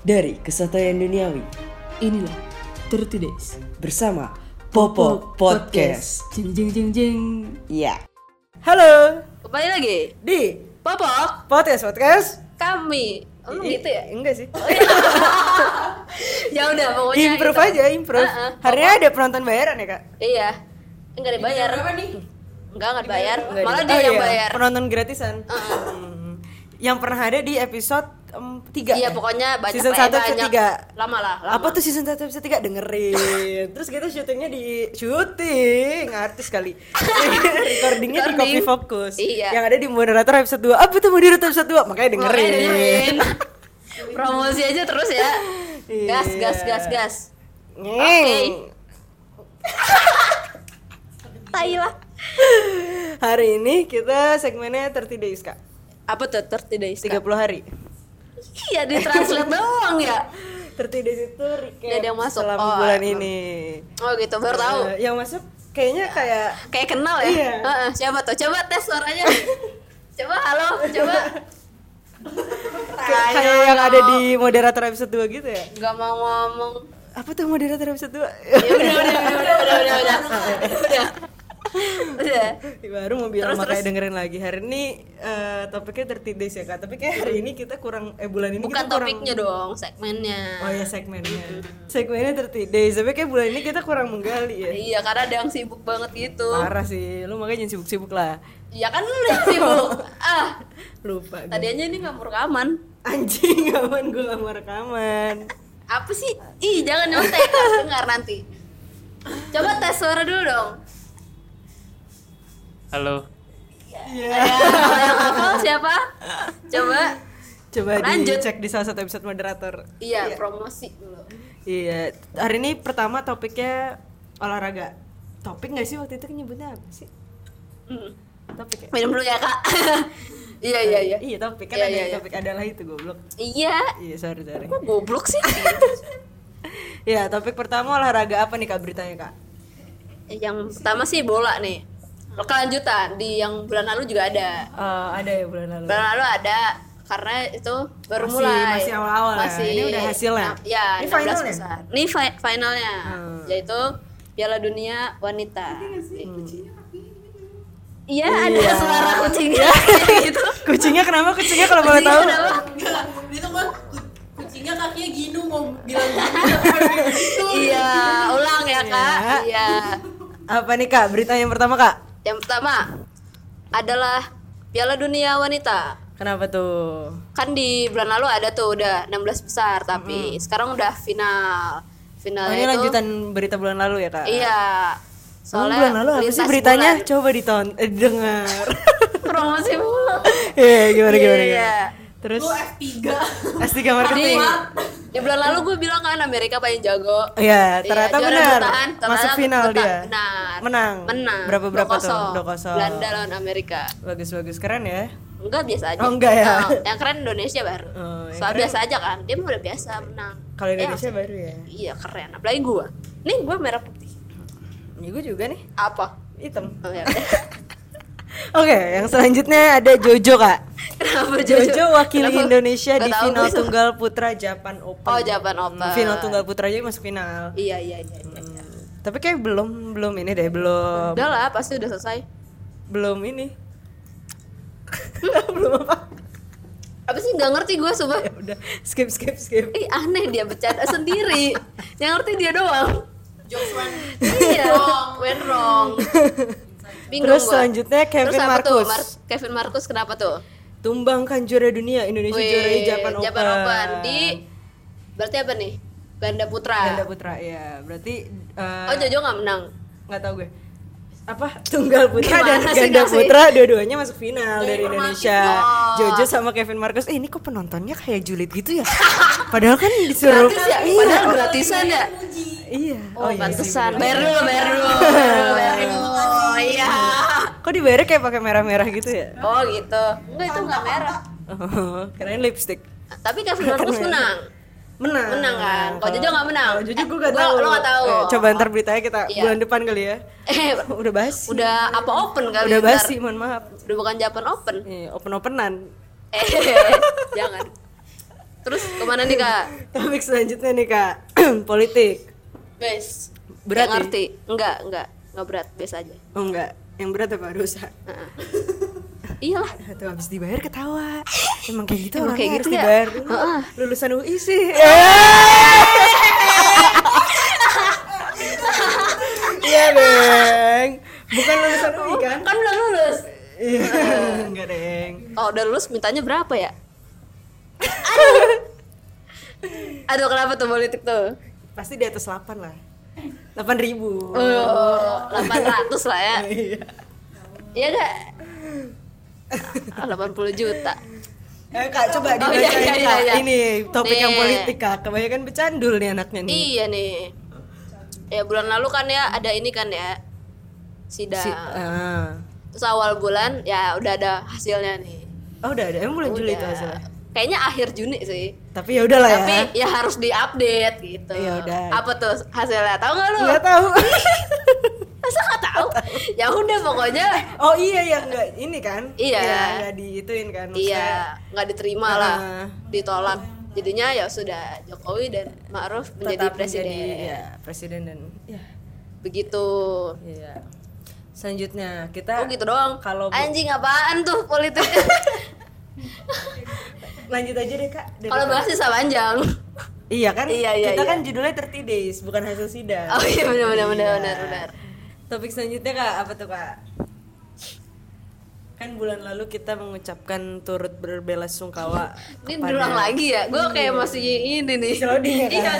Dari kesatuan duniawi Inilah 30 Days bersama Popo Podcast. Jeng jeng jeng jeng Iya. Halo, Kembali lagi di Popok Podcast Podcast. kami Emang gitu ya? Enggak sih. ya udah pokoknya improve itu. aja, improve. Heeh. Hari ini ada penonton bayaran ya, Kak? Iya Enggak dibayar Berapa nih? Enggak, enggak dibayar Enggak Malah ada. dia Oh, yang iya, bayar Penonton gratisan. Heeh. Hmm. Yang pernah ada di episode 3 Iya pokoknya banyak Season lah, 1 episode. 3 Lama lah lama. Apa tuh season 1 episode 3? Dengerin Terus kita syutingnya di Syuting Artis kali Recordingnya di. Coffee Focus Iya. Yang ada di moderator episode 2 Apa tuh moderator episode 2? Makanya dengerin, Makanya dengerin. Promosi aja terus ya Gas Iya. gas gas gas Ngeng. Tai lah Hari ini kita segmennya 30 days kak Apa tuh 30 days 30 Kak? hari Iya di translate doang ya 30 days itu recap ada yang masuk. selama Oh, bulan emang. ini Oh gitu baru tahu Eh, Yang masuk kayaknya kayak Kayak kenal ya? Iya. Heeh, siapa tuh? Coba tes suaranya. coba halo, coba. kayak kayak yang ada di moderator episode 2 gitu ya Gak mau ngomong. Apa tuh moderator episode 2? Ya udah, udah, udah, udah, udah, udah, udah. Udah. Udah. Baru mau bilang Terus, makanya dengerin lagi Hari ini eh, topiknya 30 days ya kak Tapi kayak hari ini kita kurang Eh bulan ini Bukan kita kurang topiknya dong, segmennya. Oh ya segmennya Segmennya 30 days Tapi kayak bulan ini kita kurang menggali ya Iya, karena ada yang sibuk banget gitu. Parah sih Lu makanya jangan sibuk-sibuk lah Ya kan lu yang sibuk. Ah, Lupa gue. tadi aja ini nggak mau rekaman. Anjing aman gue gak mau rekaman Apa sih? Ih, jangan nyontek, dengar nanti. Coba tes suara dulu dong. Halo, Iya Ya, hafal siapa? Coba. Coba Lanjut. dicek di salah satu episode moderator Iya, promosi dulu. Iya Hari ini pertama topiknya olahraga Topik gak sih waktu itu nyebutnya apa sih? Hmm. Topik ya? Minum dulu ya, Kak. Iya, iya, iya. Iya topik kan Iya, ada iya, iya. topik adalah itu goblok Iya. Iya sorry sorry Kok goblok sih? Iya topik pertama olahraga apa nih kak beritanya kak? yang pertama sih bola nih. Kelanjutan di yang bulan lalu juga ada. Eh, ada ya bulan lalu Bulan lalu ada karena itu baru Masih- mulai. masih awal-awal ya? Masih Ini udah hasilnya? Nah, ya, Ini 16 finalnya? besar. Ini fi- finalnya. Hmm. Yaitu Piala Dunia Wanita. Iya, ada Iya. suara kucingnya gitu. Kucingnya kenapa kucingnya kalau boleh tahu? Kenapa? Itu kan ku- kucingnya kakinya ginu mau bilang gitu Iya, ulang ya, Kak. Iya. Iya. Apa nih kak berita yang pertama kak? Yang pertama adalah Piala Dunia Wanita. Kenapa tuh? Kan di bulan lalu ada tuh udah 16 besar, tapi sekarang udah final. Final Oh ini lanjutan berita bulan lalu ya kak? Iya. Soalnya bulan lalu apa sih beritanya? bulan. Coba diton eh, dengar. Promosi mulu. Iya gimana Iya, gimana? iya. gimana? Terus lu F3 S3 Di, marketing. di bulan lalu gue bilang kan Amerika paling jago. Iya, ternyata juara benar. Masuk final bertahan. dia. Benar. Menang. Menang. Berapa berapa tuh? 2-0. 2-0. Belanda lawan Amerika. Bagus bagus keren ya. Enggak biasa aja. Oh, enggak ya? Oh, yang keren Indonesia baru. Oh, Soal keren- biasa aja kan. Dia mah udah biasa menang. Kalau Eh, Indonesia maksud- baru ya. Iya keren. Apalagi gua. Nih gua merah putih. Ya, gue juga nih Apa? hitam. Oh, ya. Oke, yang selanjutnya ada Jojo kak. Kenapa Jojo wakili Kenapa? Indonesia Nggak di final tunggal putra Japan Open. Oh, Japan Open. Hmm, Final tunggal putra aja masuk final. Iya iya iya. iya. iya. Tapi kayak belum belum ini deh, belum Udah lah, pasti udah selesai. belum ini. belum apa? Apa sih nggak ngerti gue sumpah. Ya udah, skip skip skip. Ih aneh dia bercanda sendiri. Yang ngerti dia doang. jokes iya. Went wrong. Bingung Terus gua. selanjutnya Kevin Terus apa tuh? Marcus. Mar- Kevin Marcus kenapa tuh? Tumbangkan juara dunia Indonesia Wih, juarai Japan, Japan Open. Di berarti apa nih? Ganda putra. Ganda putra ya. Berarti eh, Oh Jojo nggak menang. nggak tahu gue apa tunggal putra dan Gimana sih, ganda sih? putra dua-duanya masuk final dari Indonesia Oh. Jojo sama Kevin Marcus eh ini kok penontonnya kayak julid gitu ya padahal kan disuruh Gratis ya? iya Padahal gratisan ya? iya Oh, iya sih, pantesan. Bayar dulu, bayar dulu. Bayar dulu. Oh iya. kok dibayarnya kayak pakai merah-merah gitu ya Oh gitu. Enggak itu nggak merah. oh, kirain lipstick Tapi Kevin Marcus menang. menang Menang kan? Kalau Jojo nggak menang? kalau Jojo gue Eh, gak gua- tahu lo nggak tahu. Eh, coba ntar beritanya kita Iya. bulan depan kali ya Eh, udah basi udah apa open kali udah basi mohon maaf Udah bukan Japan Open. eh, open openan Eh, jangan. Terus ke mana nih kak? Topik selanjutnya nih kak, politik. Guys, Berat ya? ngerti? Enggak, enggak, enggak berat, biasa aja. Oh enggak, yang berat apa dosa? Heeh. Iyalah. Tuh habis dibayar ketawa. Emang kayak gitu Emang kayak harus gitu ya? dibayar. Heeh. Lulusan UI sih. Iya, Bang. Bukan lulusan UI kan? Kan belum lulus. Iya, enggak, Deng. Kalau udah lulus mintanya berapa ya? Aduh. Aduh, kenapa tuh politik tuh? Pasti di atas 8 lah. 8 ribu. Oh, 800 lah ya. Iya. Iya enggak? 80 juta. Eh kak coba Oh, iya, iya, iya, iya. ini topik yang Nih. politik kak kebanyakan becandul nih anaknya nih Iya nih. Ya bulan lalu kan ya ada ini kan ya sidang. Si- ah. Terus awal bulan ya udah ada hasilnya nih. oh udah ada emang bulan Juli itu Udah. hasilnya Kayaknya akhir Juni sih. tapi ya udahlah ya Tapi ya harus diupdate gitu. Ya udah. Apa tuh hasilnya? Tahu nggak lu? nggak tahu Masa nggak tahu? ya udah pokoknya oh iya ya nggak ini kan Iya. Ya, nggak diituin kan maksudnya. iya nggak diterima lah, Ah. ditolak. Jadinya ya sudah Jokowi dan Ma'ruf menjadi presiden. menjadi, ya, presiden dan ya Begitu. iya selanjutnya kita Oh gitu doang. kalau anjing apaan tuh politik? lanjut aja deh kak Kalau bahas sisa panjang. iya kan Iya, iya, kita iya. kan judulnya 30 days bukan hasil sidang Oh iya benar benar benar Iya. benar benar. Topik selanjutnya kak apa tuh kak? Kan bulan lalu kita mengucapkan turut berbelasungkawa Ini kepada- berulang lagi ya. Gue kayak masih ini nih. Ya, Iya.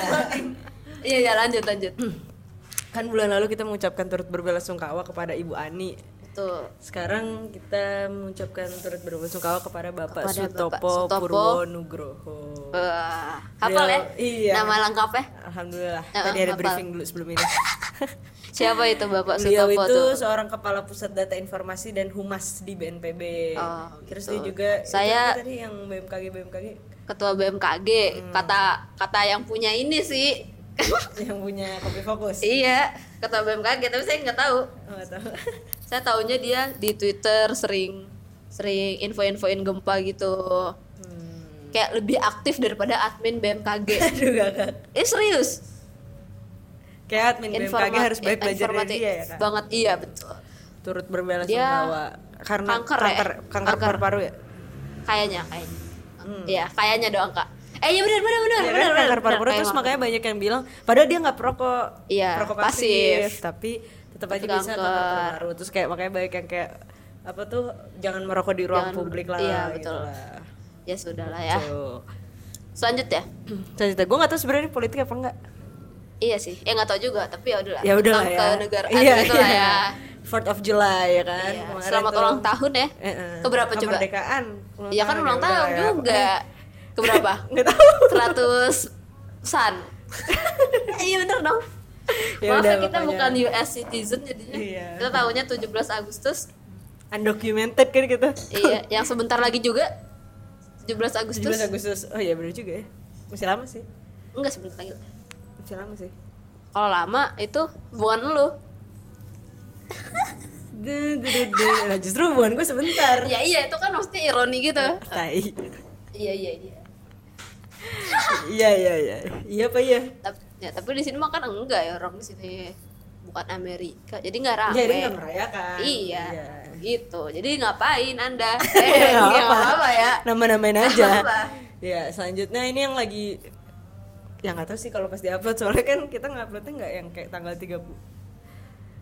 Iya, ya lanjut lanjut. Kan bulan lalu kita mengucapkan turut berbelasungkawa kepada Ibu Ani. Tuh. Sekarang kita mengucapkan turut berbelasungkawa kepada Bapak Kepada Sutopo, Bapak Sutopo. Purwo Nugroho. Wah, hafal ya? Iya. Nama lengkapnya? Alhamdulillah. Ya, Tadi ada hafal. briefing dulu sebelum ini. Siapa itu Bapak Beliau Sutopo itu tuh? seorang kepala pusat data informasi dan humas di BNPB. Oh, Terus gitu. dia juga Saya- tadi yang BMKG BMKG Ketua BMKG. Hmm. Kata kata yang punya ini sih. yang punya kopi fokus. iya, ketua BMKG tapi saya nggak tahu. Oh, nggak tahu. Saya taunya dia di Twitter sering sering info-infoin gempa gitu. Hmm. Kayak lebih aktif daripada admin BMKG. Aduh kakak. eh serius? Kayak admin BMKG Informa- harus baik eh, belajar dari dia ya kak. Banget iya betul. Turut berbelasungkawa Dia karena kanker ya? kanker, kanker Kanker. paru-paru ya. Kayaknya kayaknya. Iya, kayaknya doang kak. Eh iya benar benar benar Iya benar kan, benar. kanker paru-paru terus makanya banyak yang bilang padahal dia nggak perokok Iya, perokok pasif. pasif, tapi tetap aja bisa kanker. paru-paru terus kayak makanya banyak yang kayak apa tuh jangan merokok di ruang Jangan- publik lah iya, gitu betul. lah. Ya sudah lah ya. Selanjutnya. Selanjutnya gue gak tahu sebenarnya politik apa enggak Iya sih. Eh nggak tahu juga, tapi ya udahlah. ya udah lah Tentang ya kenegaraan iya, gitu lah ya. Fourth of July ya kan Iya, Kemarin Selamat tuh. ulang tahun ya. Eh, eh. Keberapa coba? Kemerdekaan Iya kan ulang ya tahun ya. juga. Keberapa? Nggak tahu 100 san. iya bener dong. Ya Maaf udah, ya kita pokoknya. bukan US citizen jadinya. Iya. Kita tahunya 17 Agustus. undocumented kan kita iya, yang sebentar lagi juga 17 Agustus. 17 Agustus oh iya bener juga ya masih lama sih Enggak sebentar lagi. masih lama sih Kalau lama itu bukan lu. Nah, justru hubungan gue sebentar Ya iya, itu kan maksudnya ironi gitu. tai Iya iya iya. Iya iya iya iya apa iya Tapi ya, tapi di sini mah kan enggak ya orang di sini bukan Amerika. Jadi nggak rame. jadi nggak merayakan Iya, gitu. Jadi ngapain anda? Eh, Nggak nggak apa-apa. apa-apa ya. nama-namain Nggak aja apa-apa. ya selanjutnya ini yang lagi yang nggak tahu sih kalau pas diupload soalnya kan kita nguploadnya nggak yang kayak tanggal 30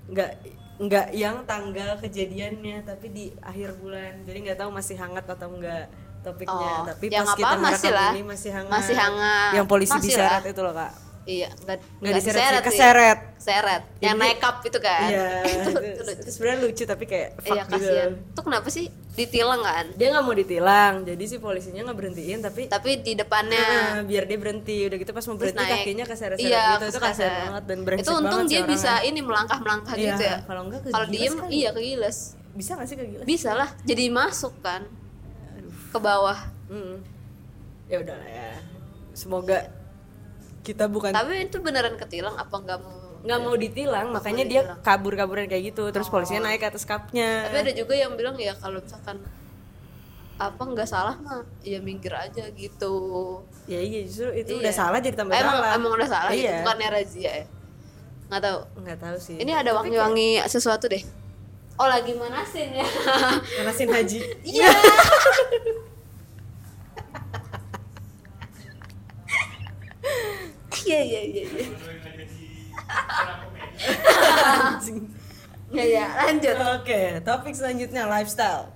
nggak nggak yang tanggal kejadiannya tapi di akhir bulan jadi nggak tahu masih hangat atau enggak topiknya Oh, tapi ya pas kita masih lah. ini masih hangat Masih hangat. yang polisi Masih diseret lah. itu loh kak Iya, nggak nggak diseret sih. keseret Seret. Yang Jadi- naik cup itu kan. iya itu, itu, itu itu sebenarnya lucu tapi kayak fuck Iya gitu kasihan. Itu kenapa sih ditilang kan? dia nggak mau ditilang jadi si polisinya nggak berhentiin tapi Tapi di depannya Nah, biar dia berhenti udah gitu pas mau berhenti naik. kakinya keseret-seret iya, gitu itu kasihan keseret. banget dan brengsek Itu untung banget dia sih bisa orangnya. ini melangkah-melangkah Iya, gitu ya. kalau enggak Kalau kegiles diem kali. iya kegiles. bisa gak sih gila Bisa lah, jadi masuk kan ke bawah. Hmm. ya udahlah ya. Semoga kita bukan Tapi itu beneran ketilang apa nggak mau? nggak mau ditilang makanya dia kabur-kaburan kayak gitu terus polisinya naik ke atas kapnya. Tapi ada juga yang bilang ya kalau misalkan apa nggak salah mah ya minggir aja gitu. Ya iya justru itu Iya. udah salah jadi tambah emang salah. emang udah salah iya. bukannya razia ya. Nggak tahu. Nggak tahu sih. Ini ada wangi-wangi sesuatu deh oh lagi manasin ya. Manasin haji. Iya. Iya iya iya iya. Iya iya. Lanjut. Oke topik selanjutnya lifestyle.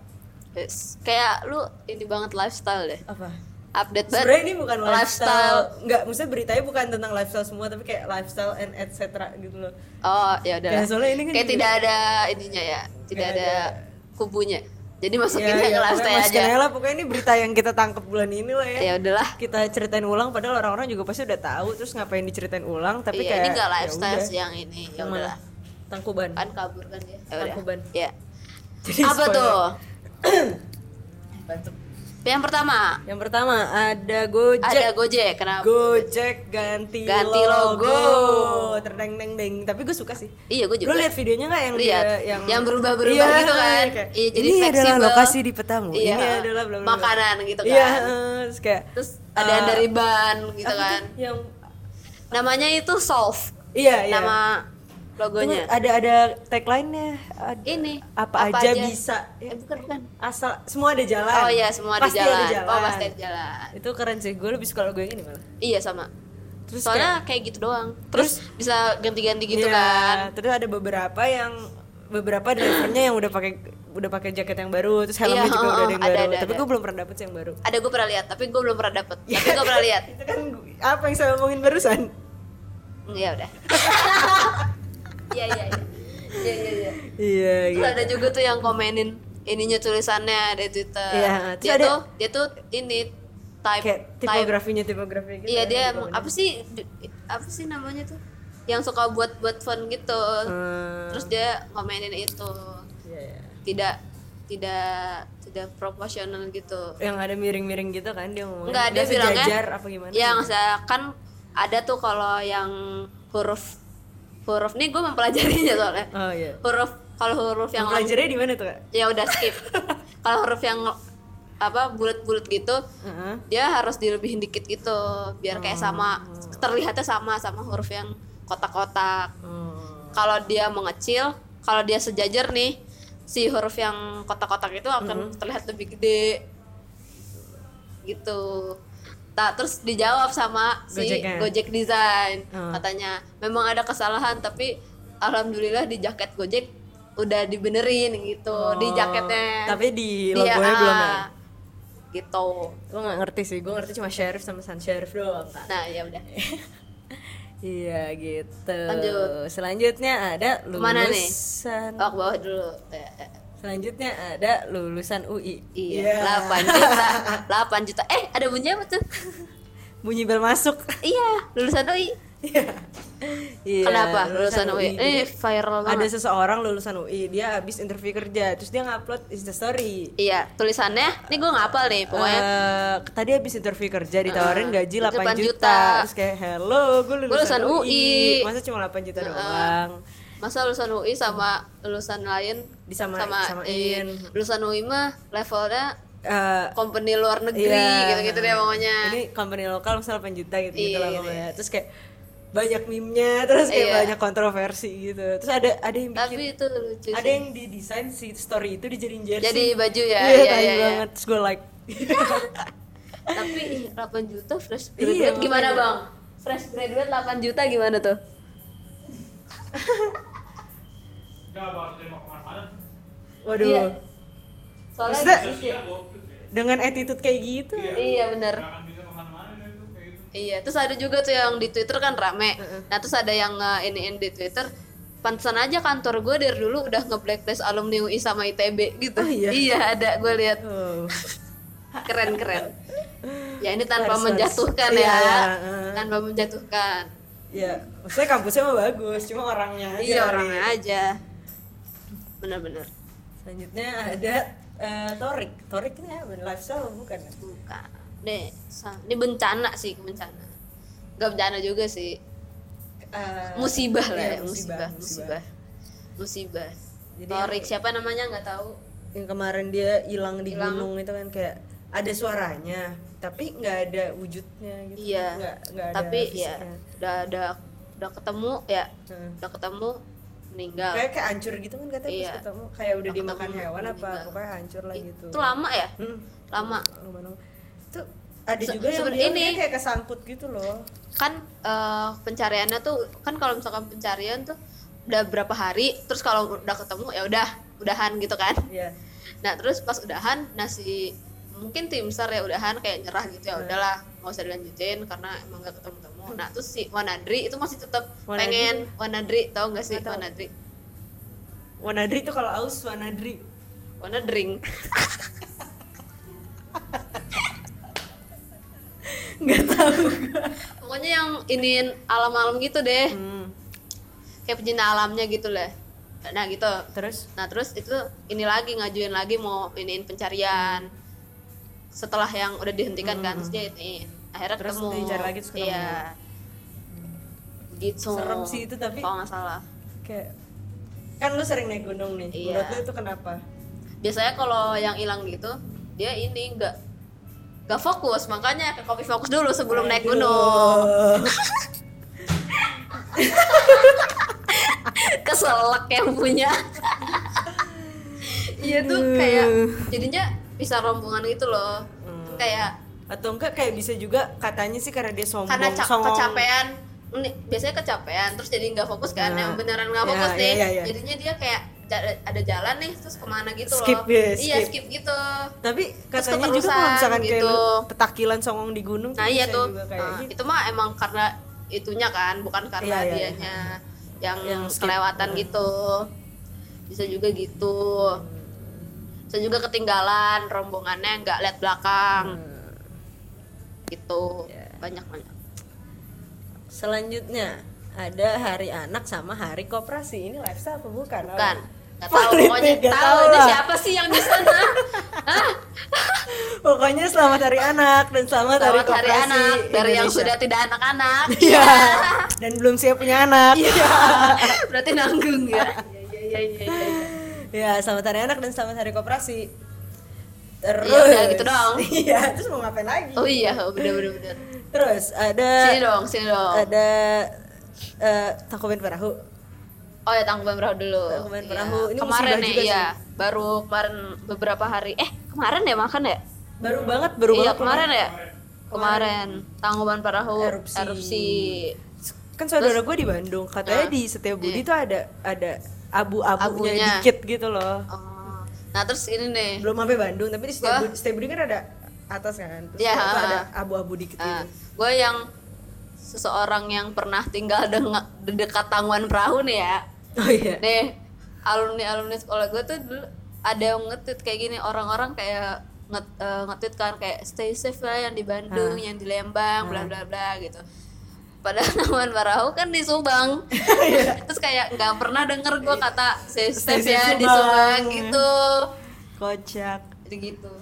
Yes. kayak lu ini banget lifestyle deh. Apa update banget. Sebenarnya ini bukan lifestyle, nggak maksudnya beritanya bukan tentang lifestyle semua tapi kayak lifestyle and etc gitu loh. Oh ya udah Kayak soalnya ini kan kayak tidak ada ininya ya tidak ada ada- kubunya. Jadi Ya, masukinnya ya, pokoknya lifestyle masukin aja. aja lah. Pokoknya ini berita yang kita tangkap bulan ini lah ya. Ya udahlah. Kita ceritain ulang padahal orang-orang juga pasti udah tahu terus ngapain diceritain ulang tapi iya, kayak ini nggak ya lifestyle udah. sih yang ini. Ya udahlah. Tangkuban. Kan kabur kan ya Tangkuban. ya Jadi apa spoiler. tuh? Mantep. Yang pertama yang pertama ada Gojek ada Gojek kenapa Gojek ganti, Ganti logo, logo. terdeng deng deng tapi gue suka sih iya gue juga Lo lihat videonya nggak yang Lihat. dia yang Yang berubah-berubah Iya, gitu kan. kayak, Iya, jadi ini adalah lokasi di petamu. Iya. Ini adalah bla bla. Makanan gitu Iya, kan. eh, terus kayak terus ada yang dari ban gitu kan yang namanya itu Solve iya iya. nama Logonya. Ada ada tagline-nya. Ada- ini apa, aja, bisa. eh, bukan bukan. Asal semua ada jalan. oh iya semua ada Pasti jalan. ada jalan. oh pasti ada jalan. Itu keren sih. Gue lebih suka logo yang ini malah. iya sama. Terus soalnya kayak, gitu doang. Terus, bisa ganti-ganti gitu Iya, kan. Terus ada beberapa yang beberapa drivernya yang udah pakai udah pakai jaket yang baru terus helmnya Iya, juga udah oh, ada yang ada, baru. ada, tapi gue belum pernah dapet sih yang baru. Ada gue pernah lihat tapi gue belum pernah dapet. Tapi gue pernah lihat. Itu kan apa yang saya omongin barusan? Ya udah iya iya iya. Iya iya iya. Iya terus gitu. ada juga tuh yang komenin ininya tulisannya di Twitter. Iya, dia ada- tuh dia tuh ini type kayak tipografinya tipografi gitu iya dia di emang apa sih apa sih namanya tuh? Yang suka buat buat font gitu. Hmm, terus dia komenin itu. Iya, iya. tidak tidak tidak proporsional gitu. Yang ada miring-miring gitu kan dia dia Nggak bilangnya sejajar apa gimana yang kan ada tuh kalau yang huruf huruf nih gue mempelajarinya soalnya. Oh iya. Huruf kalau huruf yang pelajarnya di mana tuh kak? Ya udah skip. Kalau huruf yang apa bulat-bulat gitu Heeh. dia harus dilebihin dikit gitu biar kayak sama terlihatnya sama sama huruf yang kotak-kotak. Oh. kalau dia mengecil kalau dia sejajar nih si huruf yang kotak-kotak itu akan terlihat lebih gede. Gitu tak terus dijawab sama si Gojeknya. Gojek Design Hmm. katanya memang ada kesalahan tapi alhamdulillah di jaket Gojek udah dibenerin gitu di Oh, jaketnya tapi di logonya belum ya ah, gitu gue nggak ngerti sih gue ngerti cuma sheriff sama sun sheriff doang nah ya udah Iya gitu. Lanjut. Selanjutnya ada Ke mana nih? lulusan. oh ke bawah dulu Ya, ya. Selanjutnya ada lulusan UI. iya 8 juta 8 juta eh ada bunyi apa tuh Bunyi bel masuk. iya lulusan UI Iya. kenapa lulusan UI ini Jadi, viral Ada banget seseorang lulusan UI, dia habis interview kerja, terus dia ngupload Insta story. iya tulisannya ini gue ngapal nih pokoknya Eh, tadi habis interview kerja ditawarin Uh, gaji 8 8 juta. juta. Terus kayak hello, gue lulusan, lulusan UI. UI. Masa cuma 8 juta Uh, doang? Masa lulusan UI sama lulusan lain Disama- sama samain. iya, lulusan UI mah levelnya Eh, company luar negeri Iya. gitu-gitu deh pokoknya Ini company lokal misalnya 8 juta gitu, gitu Iya, lah pokoknya. Terus kayak banyak meme-nya, terus kayak Iya. banyak kontroversi gitu. Terus ada ada yang bikin tapi itu lucu ada sih. yang didesain si story itu dijadiin jersey. jadi baju ya Iya, iya iya, iya. banget. Terus gue like. tapi ih, 8 juta fresh Iya, graduate gimana makanya. bang fresh graduate 8 juta gimana tuh Waduh. Iya. soalnya Maksudnya- Dengan attitude kayak gitu. iya bener Iya, terus ada juga tuh yang di Twitter kan rame. Nah, terus ada yang nge iniin di Twitter, pantesan aja kantor gue dari dulu udah nge-blacklist alumni UI sama ITB gitu. Oh, iya? ada, gue lihat Oh. keren-keren. Ya ini tanpa Harus, menjatuhkan harus. ya. Iya. Tanpa menjatuhkan. Ya, maksudnya kampusnya mah bagus, cuma orangnya aja. Iya, orangnya aja. Bener-bener. Selanjutnya ada eh, Torik. Torik ini apa? Lifestyle bukan? Bukan. Deh, ini bencana sih, bencana. Gak bencana juga sih. Eh, musibah lah iya, ya musibah musibah musibah, Jadi Torik siapa namanya nggak tahu yang kemarin dia hilang di Hilang. gunung itu kan kayak ada suaranya tapi nggak ada wujudnya gitu iya nggak nggak ada tapi ya fisiknya. udah udah udah ketemu ya Hmm. udah ketemu meninggal kayak kayak hancur gitu kan katanya Iya. pas ketemu kayak udah dimakan hewan apa pokoknya hancur lah gitu itu lama ya Hmm. lama itu ada Se- juga yang seben- bilang ini. kayak kesangkut gitu loh kan eh, pencariannya tuh kan kalau misalkan pencarian tuh udah berapa hari terus kalau udah ketemu ya udah udahan gitu kan Iya. nah terus pas udahan nasi mungkin tim sar ya udahan kayak nyerah gitu ya Hmm. udahlah nggak usah dilanjutin karena emang gak ketemu nah terus si Wanadri itu masih tetap Wanadri pengen Wanadri tau gak sih. Wanadri Wanadri tuh kalau aus Wanadri Wanadring nggak tahu. Gua. pokoknya yang iniin alam-alam gitu deh. Hmm. kayak pecinta alamnya gitu lah. Nah gitu. Terus? Nah terus itu ini lagi ngajuin lagi mau iniin pencarian. Setelah yang udah dihentikan kan terus dia ini akhirnya. Terus ketemu dicari lagi, terus ketemu. iya gitu Serem sih itu, tapi- kalau nggak salah kayak kan lu sering naik gunung nih Iya. menurut lu itu kenapa biasanya kalau yang hilang gitu dia ini nggak nggak fokus makanya ke kopi fokus dulu sebelum naik Aduh. gunung keselak yang punya iya tuh kayak jadinya bisa rombongan gitu loh Hmm. kayak atau enggak kayak bisa juga katanya sih karena dia sombong karena ca- kecapean biasanya kecapean terus jadi nggak fokus kan Nah, yang beneran nggak ya, fokus ya, nih ya, ya. jadinya dia kayak ada jalan nih terus ke mana gitu Skip, loh ya, iya skip. skip gitu tapi katanya juga kalau misalkan kayak gitu. lu petakilan songong di gunung nah iya tuh kayak Nah, gitu. itu mah emang karena itunya kan bukan karena Iya, iya, dianya yang, Yang skip. kelewatan Hmm. gitu bisa juga gitu bisa juga ketinggalan rombongannya nggak lihat belakang Hmm. Gitu. Iya. banyak banyak. Selanjutnya ada hari anak sama hari koperasi. Ini lifestyle apa bukan? Bukan. Nggak tahu. Pokoknya nggak tahu ini siapa sih yang di sana. Pokoknya selamat hari anak dan selamat, hari selamat hari koperasi anak dari yang Indonesia. sudah tidak anak-anak. Iya. dan belum siap punya anak. Iya. berarti nanggung ya. Iya iya iya iya. Ya selamat hari anak dan selamat hari koperasi terus Iya, udah gitu doang. iya terus mau ngapain lagi oh iya bener bener bener terus ada sini dong sini dong ada eh Tangkuban Perahu Oh ya tangkuban perahu dulu. Tangkuban Iya. Perahu. Ini kemarin juga iya. Baru kemarin beberapa hari. Eh kemarin ya makan ya? baru banget baru iya banget kemarin ya. Kemarin tangkuban perahu Erupsi. erupsi. kan saudara gue di Bandung katanya Nah, di setiap budi iya. tuh ada ada abu-abunya Abunya. dikit gitu loh Oh. Nah terus ini nih. belum sampai Bandung tapi di setiap budi, setiap budi kan ada atas kan terus ha, ada abu-abu dikit Nah, gitu gue yang seseorang yang pernah tinggal di dekat tangkuban perahu nih ya. oh iya Nih alumni alumni sekolah gue tuh dulu ada yang nge-tweet kayak gini orang-orang kayak eh, nge-tweet kan kayak stay safe lah yang di Bandung, Ah. yang di Lembang, bla bla bla gitu. Padahal Taman Perahu kan di Subang. Terus kayak nggak pernah denger gue kata safe ya di Subang. Gitu. kocak gitu.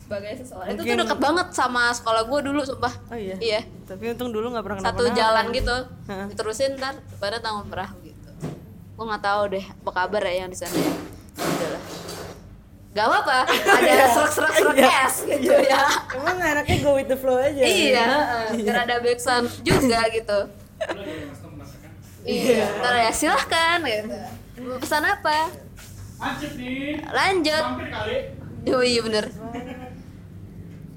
Sebagai seseorang itu Mungkin- tuh deket banget sama sekolah gue dulu sumpah. oh iya Iya. tapi untung dulu nggak pernah Satu jalan gitu. Hah. Diterusin ntar pada Taman Perahu gitu. Gue nggak tahu deh apa kabar ya yang di sana ya. Udahlah. Gak apa-apa, ada serak-serak-serak Iya. es gitu Iya. ya. emang anaknya go with the flow aja Iya, biar ada backsound juga gitu. Iya, ntar ya silahkan gitu. Mau pesan apa? Lanjut nih. Lanjut. Mampir kali. Oh iya bener.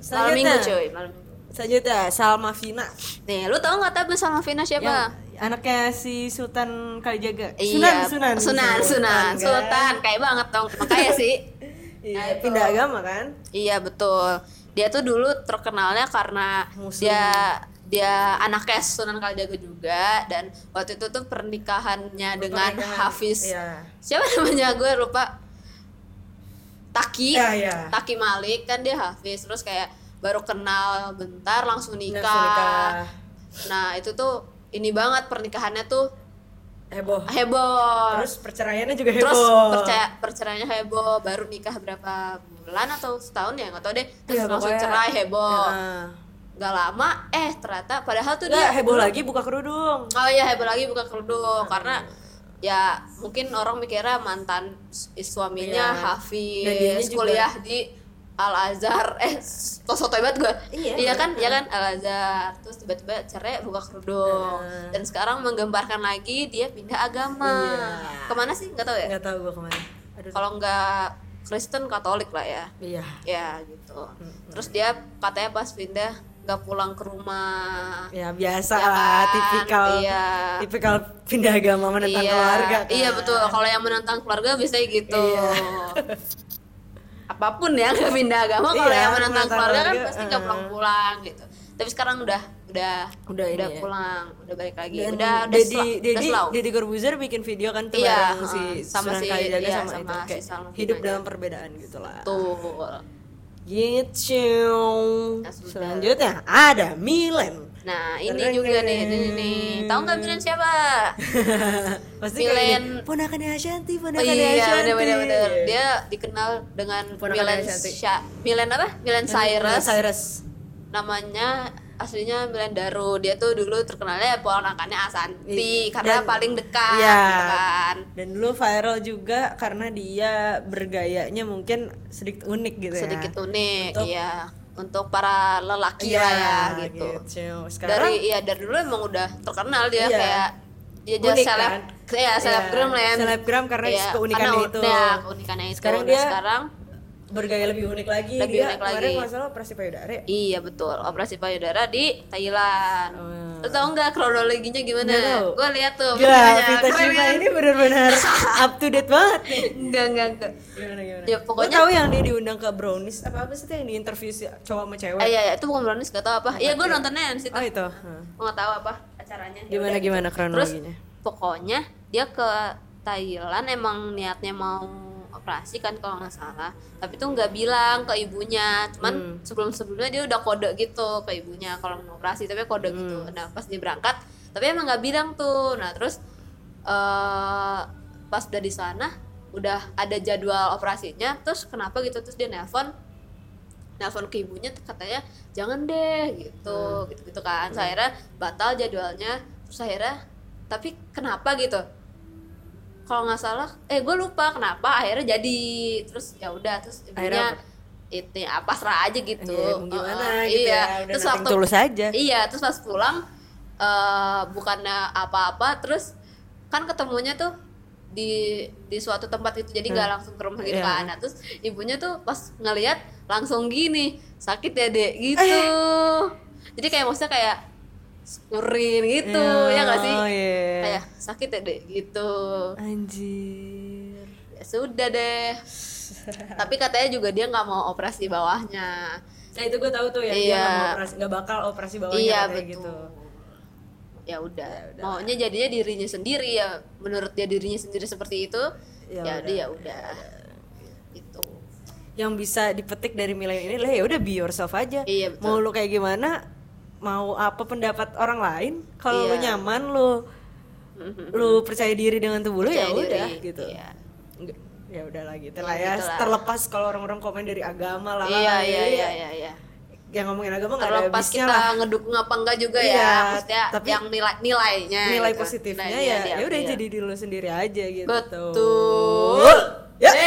Malam minggu cuy, malam minggu. selanjutnya Salma Vina Nih, lu tau gak tapi sama Vina siapa? yang anaknya si Sultan Kalijaga Iya, Sunan Sunan, Sunan, kan? Sultan, kayak banget dong, makanya sih. iya, Nah, pindah agama kan Iya betul. Dia tuh dulu terkenalnya karena Muslim. dia dia anaknya Sunan Kalijaga juga dan waktu itu tuh pernikahannya dengan Pernikahan, Hafiz. iya. Siapa namanya gue lupa. Taki. Iya, iya. Taki Malik kan dia Hafiz terus kayak baru kenal bentar langsung nikah. Langsung nikah. Nah, itu tuh ini banget pernikahannya tuh heboh heboh. terus perceraiannya juga heboh Terus percaya perceraiannya heboh, baru nikah berapa bulan atau setahun ya nggak tahu deh. Terus Iya, langsung cerai heboh. Heeh. Gak lama, eh ternyata padahal tuh Nggak, dia heboh lagi buka kerudung Oh iya heboh lagi buka kerudung karena ya mungkin orang mikirnya mantan suaminya Iya. Hafiz dianya juga- kuliah di Al Azhar eh soto banget gue Iya, kan? Iya kan? Al Azhar terus tiba-tiba cerai buka kerudung. Heeh. dan sekarang menggambarkan lagi dia pindah agama. Iya. ke mana sih? Nggak tahu ya? Nggak tahu gue ke mana. Kalau nggak Kristen Katolik lah ya. Iya. Ya gitu. Terus dia katanya pas pindah nggak pulang ke rumah. Ya biasa Ya lah kan? tipikal Iya. tipikal pindah agama menentang iya, keluarga kan. iya betul. Kalau yang menentang keluarga biasanya gitu. Iya. apa pun ya nggak pindah agama kalau Iya, yang menentang keluarga kan pasti nggak eh. pulang pulang gitu tapi sekarang udah udah Udah ini ya. pulang udah balik lagi Dan udah udah udah Dedi selau. Dedi Corbuzier bikin video kan tuh Iya, bareng si sama Sunan si- Kalijaga iya, sama, sama itu si kayak Salman hidup Hinaya. dalam perbedaan gitu lah. tuh Gitu. Sudah. Selanjutnya ada Milen. Nah ini juga nih ini nih tahu nggak Milen siapa Pasti Milen- ponakannya Ashanti, Oh ponakannya iya Ashanti. bener. Dia dikenal dengan Milen Ashanti. Sha- Milen apa? Milen Cyrus. Cyrus. Namanya aslinya Milen Daru. Dia tuh dulu terkenalnya ponakannya I- Asanti karena dan- paling dekat Iya. gitu kan. Dan dulu viral juga karena dia bergayanya mungkin sedikit unik gitu ya. Sedikit unik Untuk- ya untuk para lelaki Iya, lah ya gitu. Sekarang Dari iya dari dulu emang udah terkenal dia Iya. kayak dia jadi seleb kan? ya selebgram Iya, lah ya. selebgram karena Iya, keunikannya karena- itu. Ya, keunikannya itu. Sekarang Nah, dia sekarang bergaya lebih unik lagi. Lebih dia unik kemarin lagi. masalah operasi payudara. ya? Iya betul, operasi payudara di Thailand. Oh. Lo tau nggak kronologinya gimana? Tahu. Gue lihat tuh. Gila. Vita Shiva kan? ini benar-benar up to date banget nih. Enggak enggak enggak. Gimana gimana? Ya, pokoknya- tahu yang dia diundang ke Brownies apa apa sih tuh yang di interview si cowok sama cewek? Ah, iya, iya, itu bukan brownies gak tau apa. Iya gue nontonnya di situ. Oh itu. Gue nggak tahu apa acaranya. Ya Gimana udah, gimana gitu. kronologinya? Terus pokoknya dia ke Thailand emang niatnya mau operasi kan kalau nggak salah. Tapi tuh nggak bilang ke ibunya. Cuman Hmm. sebelum sebelumnya dia udah kode gitu ke ibunya kalau mau operasi tapi kode Hmm. gitu. Nah pas dia berangkat tapi emang nggak bilang tuh. Nah terus eh pas udah di sana udah ada jadwal operasinya terus kenapa gitu? Terus dia nelpon nelpon ke ibunya katanya jangan deh gitu gitu gitu kan. Terus akhirnya batal jadwalnya. Terus akhirnya tapi kenapa? gitu kalau nggak salah eh gue lupa kenapa akhirnya jadi terus ya udah terus ibunya itu apa serah aja gitu. Iya, mau gimana Heeh, gitu iya. ya, udah terus waktu tulus aja. iya terus pas pulang eh bukannya apa-apa terus kan ketemunya tuh di di suatu tempat itu jadi nggak langsung ke rumah gitu Iya. kan. Nah, terus ibunya tuh pas ngelihat langsung gini sakit ya dek? Gitu. Jadi kayak maksudnya kayak syukurin gitu ya nggak sih Oh iya. kayak sakit ya dek gitu Anjir. ya sudah deh tapi katanya juga dia nggak mau operasi bawahnya Nah itu gue tahu tuh ya dia Iya. nggak mau operasi nggak bakal operasi bawahnya iya betul gitu. ya udah Ya udah. maunya jadinya dirinya sendiri ya menurut dia dirinya sendiri seperti itu Ya ya, udah. udah ya udah gitu Yang bisa dipetik dari milenial ini lah ya udah be yourself aja. Iya, betul. Mau lu kayak gimana, mau apa pendapat orang lain, kalau lu Iya. nyaman lu lu percaya diri dengan tubuh lu ya udah gitu. iya. Ya udah lah gitu Ya, lah ya. gitu. Terlepas kalau orang-orang komen dari agama lah. iya lah, iya ya. iya iya iya Yang ngomongin agama nggak ada habisnya kita lah. ngedukung apa enggak juga Iya, ya maksudnya tapi yang nilai nilainya nilai gitu. positifnya Nilainya ya ya udah jadi diri lu sendiri aja gitu betul ya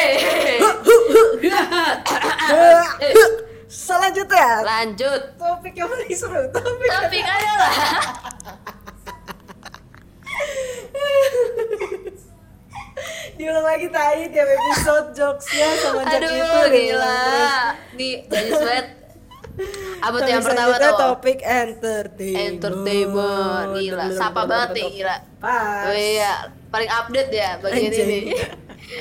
Eh, selanjutnya. Lanjut. Topik yang paling seru topik. Topik aja lah. Diulang lagi tai tiap episode jokesnya sama jokes aduh itu gila. Nih jadi sweat. Apa tuh yang pertama tuh? topik entertainment. Entertainment gila. Sapa banget nih gila. Pas. Oh iya paling update ya bagian ini.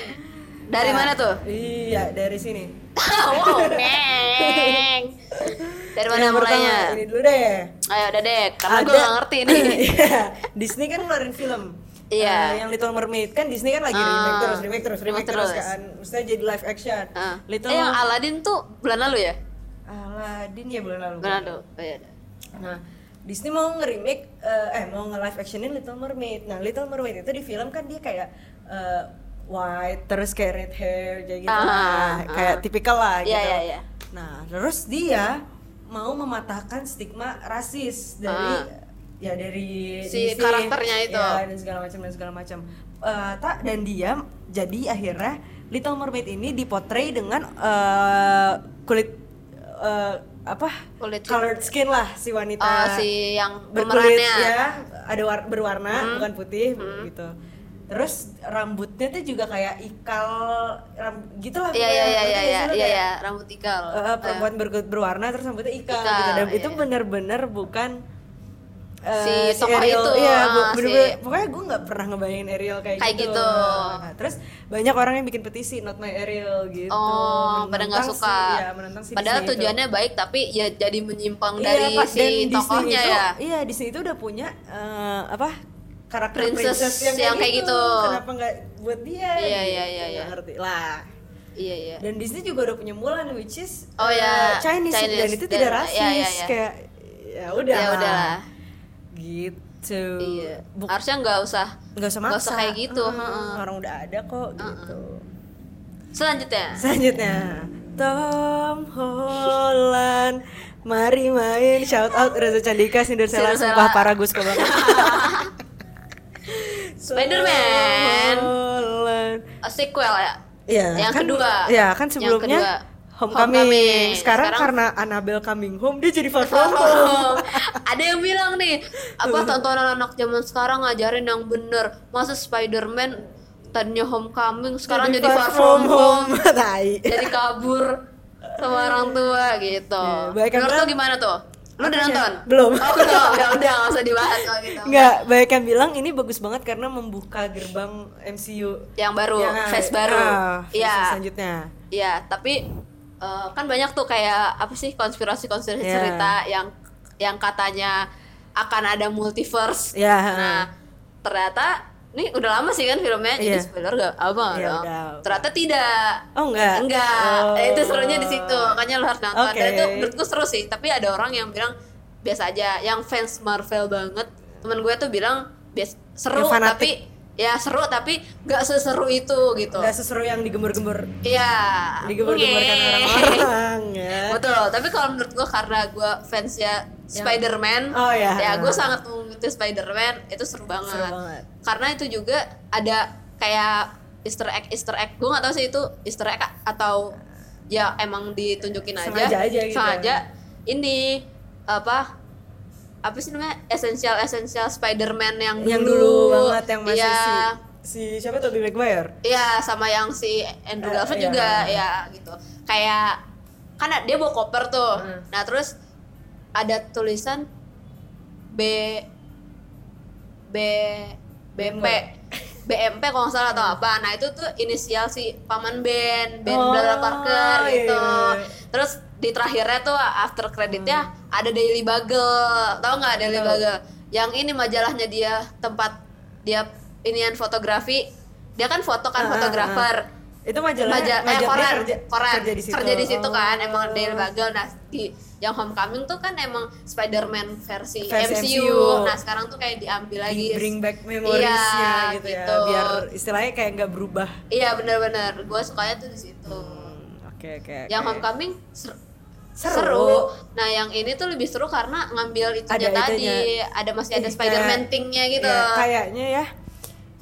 Dari mana tuh? Iya dari sini wow neng dari mana Yang pertama, mulainya ini dulu deh ayo udah deh karena gue gak ngerti nih Iya, Disney kan ngeluarin film. Iya. Eh, yang Little Mermaid kan Disney kan lagi Ah, remake terus, remake terus, remake, terus, terus. kan. Mestinya jadi live action. Ah. Little eh yang Aladdin tuh bulan lalu ya Aladdin ya bulan lalu. bulan lalu oh, iya. Nah, Disney mau nge-remake eh, eh mau nge-live actionin Little Mermaid. Nah, Little Mermaid itu di film kan dia kayak eh, white terus kayak red hair kayak gitu lah. ah. kayak tipikal lah Iya, gitu. iya, iya. Nah, terus dia mau mematahkan stigma rasis dari Ah. ya dari Si Disney, karakternya itu. ya, dan segala macam dan segala macam Eh, tak dan dia jadi akhirnya Little Mermaid ini dipotray dengan eh, kulit eh, apa Kulit- colored skin lah si wanita Oh, si yang berkulit pemerannya. Hmm. ya ada war- berwarna bukan putih gitu terus rambutnya tuh juga kayak ikal ram gitu lah Iya iya iya iya iya gak lo iya iya, rambut ikal. eh, perempuan berkulit berwarna terus rambutnya ikal, Ikal, gitu dan iya, itu iya. bener-bener bukan eh, Si tokoh Ariel. itu, iya ah, bu- bener-bener si- pokoknya gue nggak pernah ngebayangin Ariel kayak, Kayak gitu. Nah, terus banyak orang yang bikin petisi not my Ariel gitu Oh, pada nggak suka. si- iya, menentang si Padahal Disney itu. tujuannya baik tapi ya jadi menyimpang Iya, dari Pak. si tokohnya itu, ya. Iya, Disney itu udah punya eh, apa karakter Princess princess, yang kayak gitu. Kenapa nggak buat dia? Iya, gitu. iya, iya, Nggak iya. ngerti lah. Iya iya. Dan Disney juga udah punya Mulan which is Oh, eh, ya, Chinese, Chinese. dan itu Dan- tidak rasis iya, iya, iya. kayak ya udah. Ya udah lah. Gitu. Iya. Bu- Harusnya nggak usah. nggak usah usah kayak gitu, Heeh, heeh. Orang udah ada kok gitu. Selanjutnya. Selanjutnya Tom Holland Mari main shout out Reza Candika Cinderella sumpah parah gue suka banget Spider-Man. A sequel ya. Iya Yang kan, kedua. Ya kan Yang sebelumnya kedua. Homecoming. Homecoming. Sekarang, Sekarang- karena Annabelle coming home dia jadi far from home Oh, ada yang bilang nih apa tontonan anak zaman sekarang ngajarin yang bener masa Spider-Man tadinya homecoming sekarang jadi, far from home Tai. jadi kabur sama orang tua gitu Iya, kan, menurut lo gimana tuh lu udah nonton Belum. oh belum ya udah nggak usah dibahas kalau gitu Enggak, banyak yang bilang ini bagus banget karena membuka gerbang MCU yang baru Yang- phase baru ah, iya selanjutnya Iya, tapi eh, kan banyak tuh kayak apa sih konspirasi-konspirasi Iya. cerita yang yang katanya akan ada multiverse. Iya. Nah, ternyata ini udah lama sih kan filmnya, Iya. jadi spoiler gak apa Iya, dong. udah. Ternyata tidak. Oh enggak? Enggak, Oh. itu serunya di situ. Makanya lo harus nonton. Dan Oke. itu menurutku seru sih, tapi ada orang yang bilang biasa aja. Yang fans Marvel banget, temen gue tuh bilang bias seru fanatik. tapi ya seru tapi gak seseru itu gitu. Enggak seseru yang digembur-gembur Iya. digembur-gemburkan orang-orang ya. Betul, tapi kalau menurut gua karena gua fansnya Spider-Man, Oh, ya. ya gue sangat mengikuti Spider-Man, itu seru banget. Seru banget. Karena itu juga ada kayak Easter egg Easter egg, gue nggak tahu sih itu Easter egg atau ya emang ditunjukin aja, Sengaja aja gitu. sengaja ini apa apa sih namanya esensial esensial Spider-Man yang dulu, yang dulu banget yang masih Iya. si si siapa tuh Tobey Maguire Iya, sama yang si Andrew Eh, Garfield iya. juga ya gitu. Kayak kan dia bawa koper tuh. Hmm. Nah, terus ada tulisan B B BP BMP kalau nggak salah atau apa. Nah, itu tuh inisial si paman Ben, Ben Oh, Bella Parker iya, gitu. iya, iya. Terus di terakhirnya tuh after creditnya ada Daily Bugle. Tahu nggak Daily. Bugle? Yang ini majalahnya dia tempat dia inian fotografi. Dia kan foto kan ah, fotografer. Itu majalah Maja- eh, majalah koran, kerja, koran, kerja di situ, kerja di situ kan Oh. emang Daily Bugle nah di yang Homecoming tuh kan emang Spider-Man versi, Versi MCU. MCU. nah sekarang tuh kayak diambil lagi Di bring back memoriesnya Iya, gitu, ya gitu. biar istilahnya kayak nggak berubah iya bener-bener gue sukanya tuh di situ Hmm, oke oke yang oke. Homecoming ser- Seru. seru. nah yang ini tuh lebih seru karena ngambil itunya Ada tadi ada masih ada Spider-Man thing-nya gitu Iya, kayaknya ya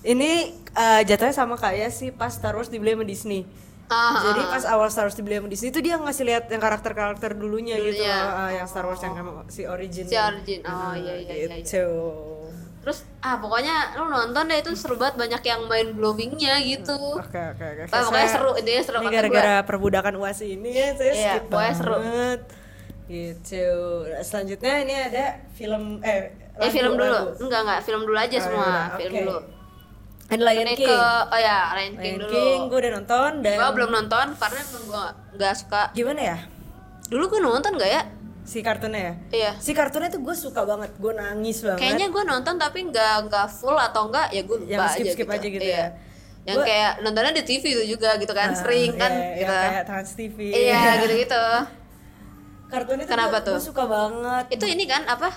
ini eh, jatuhnya sama kayak si pas Star Wars dibeli sama Disney Ah, Jadi ah, pas awal Star Wars dibeli sama Disney itu dia ngasih lihat yang karakter-karakter dulunya, gitu Dulunya. loh, ah, yang Star Wars yang emang si origin. Si origin. Oh, iya, iya, iya, iya. Gitu. terus ah pokoknya lu nonton deh itu seru banget banyak yang main blowingnya gitu Oke oke oke. Bah, pokoknya seru intinya seru kata gara-gara perbudakan UAS ini ya saya Iya, skip pokoknya seru. banget. Gitu. Nah, Selanjutnya ini ada film eh gua. Eh lagu- film dulu. lagu. Enggak enggak, film dulu aja Oh, semua. yaudah, film oke. dulu. Ada Lion King. ke oh ya, Lion King Lion dulu. King gue udah nonton dan Gua belum nonton karena emang gua nggak suka. gimana ya? Dulu gua nonton gak ya? Si kartunnya ya? Iya. Si kartunnya tuh gue suka banget, gue nangis banget. Kayaknya gua nonton tapi nggak nggak full atau enggak ya gua lupa Yang aja skip-skip gitu. aja gitu Iya. ya. Yang Gua- kayak nontonnya di TV itu juga gitu kan, Ah, sering kan iya, yang gitu. kayak Trans TV. Iya, gitu-gitu. Kartun itu Kenapa gua, tuh? gua suka banget. Itu ini kan apa?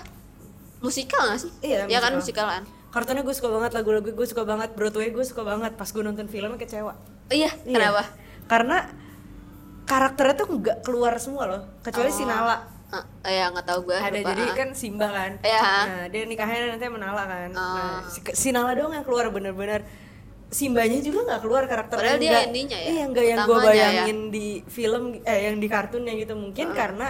Musikal gak sih? Iya, Ya kan musikal. musikalan. Kartunnya gue suka banget, lagu-lagu gue suka banget, Broadway gue suka banget. Pas gue nonton filmnya kecewa. Oh iya, Iya. kenapa? Karena karakternya tuh nggak keluar semua loh, kecuali si Oh. Nala. Eh, ya nggak tahu gue ada lupa. jadi Ah. kan Simba kan Iya. nah dia nikahnya nanti sama Nala kan Oh. nah, si, si Nala doang yang keluar bener-bener Simbanya juga nggak keluar karakter Padahal dia enggak, ininya ya, iya enggak yang gue utamanya ya. bayangin di film eh yang di kartunnya gitu mungkin karena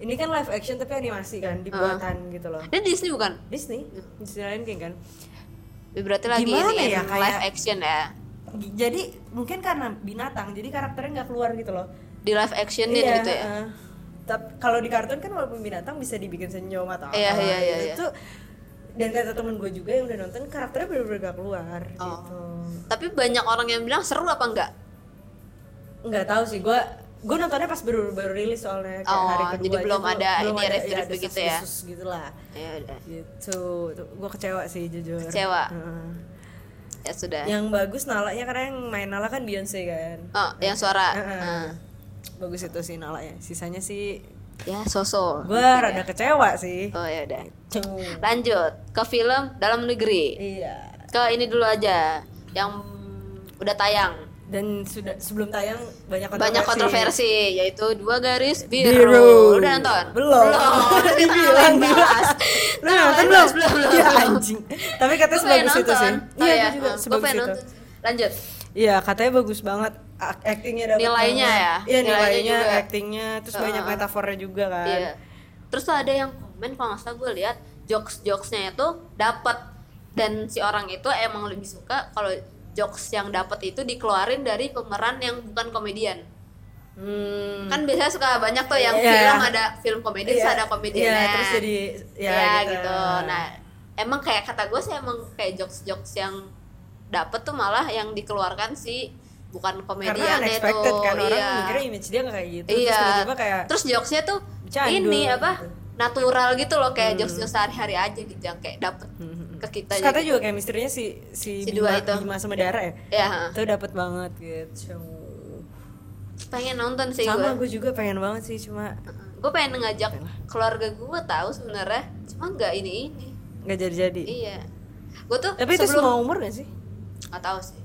ini kan live action tapi animasi kan dibuatan gitu loh Ini Disney bukan? Disney Disney Lion King kan Ya, Berarti lagi Gimana ini ya, kayak- live action ya. Jadi mungkin karena binatang jadi karakternya nggak keluar gitu loh Di live actionin Iya, gitu ya. Tap- kalau di kartun kan walaupun binatang bisa dibikin senyum atau apa Iya, iya, iya, gitu. iya. itu dan kata temen gue juga yang udah nonton karakternya bener-bener gak keluar Oh. gitu Tapi banyak orang yang bilang seru apa enggak? nggak tahu sih gue gue nontonnya pas baru baru rilis soalnya kayak Oh, hari kedua jadi belum ada belum ini ada, review-review ada gitu ya? desas-desus gitu lah Ya udah. gitu gue kecewa sih jujur Kecewa. Heeh. Ya sudah. yang bagus Nalanya karena yang main Nala kan Beyonce kan Oh, yang suara. Heeh. Nah. bagus itu sih Nalanya sisanya sih Ya, sosok. gue rada kecewa sih Oh ya udah. Cuh. Lanjut ke film dalam negeri. iya Ke ini dulu aja yang udah tayang. Dan sudah sebelum tayang banyak kontroversi. Banyak kontroversi yaitu dua garis biru. Biru. Udah nonton? Belum. Belum. Kita Dibilang bahas. Lu nonton belum? Belum, belum, belum. anjing. Tapi katanya sebagus itu sih. Iya, ya. gue juga sebagus itu. nonton. Lanjut. Iya, katanya bagus banget. Actingnya dapet Nilainya banget. ya? Iya, Nilainya nilainya, juga. actingnya, terus banyak metafornya juga kan. Iya. Terus tuh ada yang komen kalau nggak salah gue lihat jokes jokesnya itu dapat dan si orang itu emang lebih suka kalau jokes yang dapat itu dikeluarin dari pemeran yang bukan komedian. Hmm. Kan biasanya suka banyak tuh yang Iya. film ada film komedi terus Iya. ada komediannya. Iya, terus jadi ya, ya, gitu. gitu. Nah, emang kayak kata gue sih emang kayak jokes-jokes yang dapet tuh malah yang dikeluarkan si bukan komedian itu. unexpected kan orang iya. mikirnya image dia nggak kayak gitu. Iya. Terus tiba-tiba kayak Terus jokesnya tuh ini apa? gitu. Natural gitu loh kayak jokes-jokes sehari-hari aja gitu yang kayak dapet ke kita Terus katanya gitu. juga kayak misterinya si si, Si Bima, dua itu. Bima sama Dara ya. Ya, Itu dapat banget gitu. pengen nonton sih Sama gue. gue juga pengen banget sih cuma Gue pengen ngajak keluarga gue tahu sebenarnya, cuma nggak ini ini. nggak jadi-jadi. Iya. Gue tuh Tapi itu sebelum semua umur gak sih? nggak tahu sih.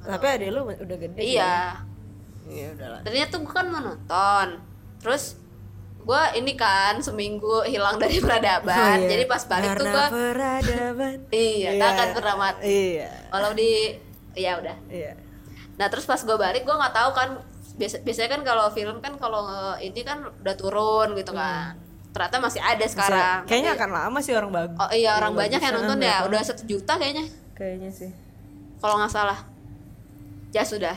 Tapi adek lu udah gede. Iya. kan? Iya udahlah. Tadinya tuh gue kan mau nonton, terus gue ini kan seminggu hilang dari peradaban, Oh, iya. jadi pas balik tuh Karena gue peradaban. Iya, tak akan pernah mati. Iya. walau di ya udah. Iya. Nah terus pas gue balik gue nggak tahu kan biasa biasanya kan kalau film kan kalau ini kan udah turun gitu kan. Ternyata masih ada sekarang. Bisa- Kayaknya Tapi- akan lama sih orang bagus. Oh iya orang banyak yang nonton ya, udah satu juta kayaknya Kayaknya sih. kalau nggak salah. Ya sudah.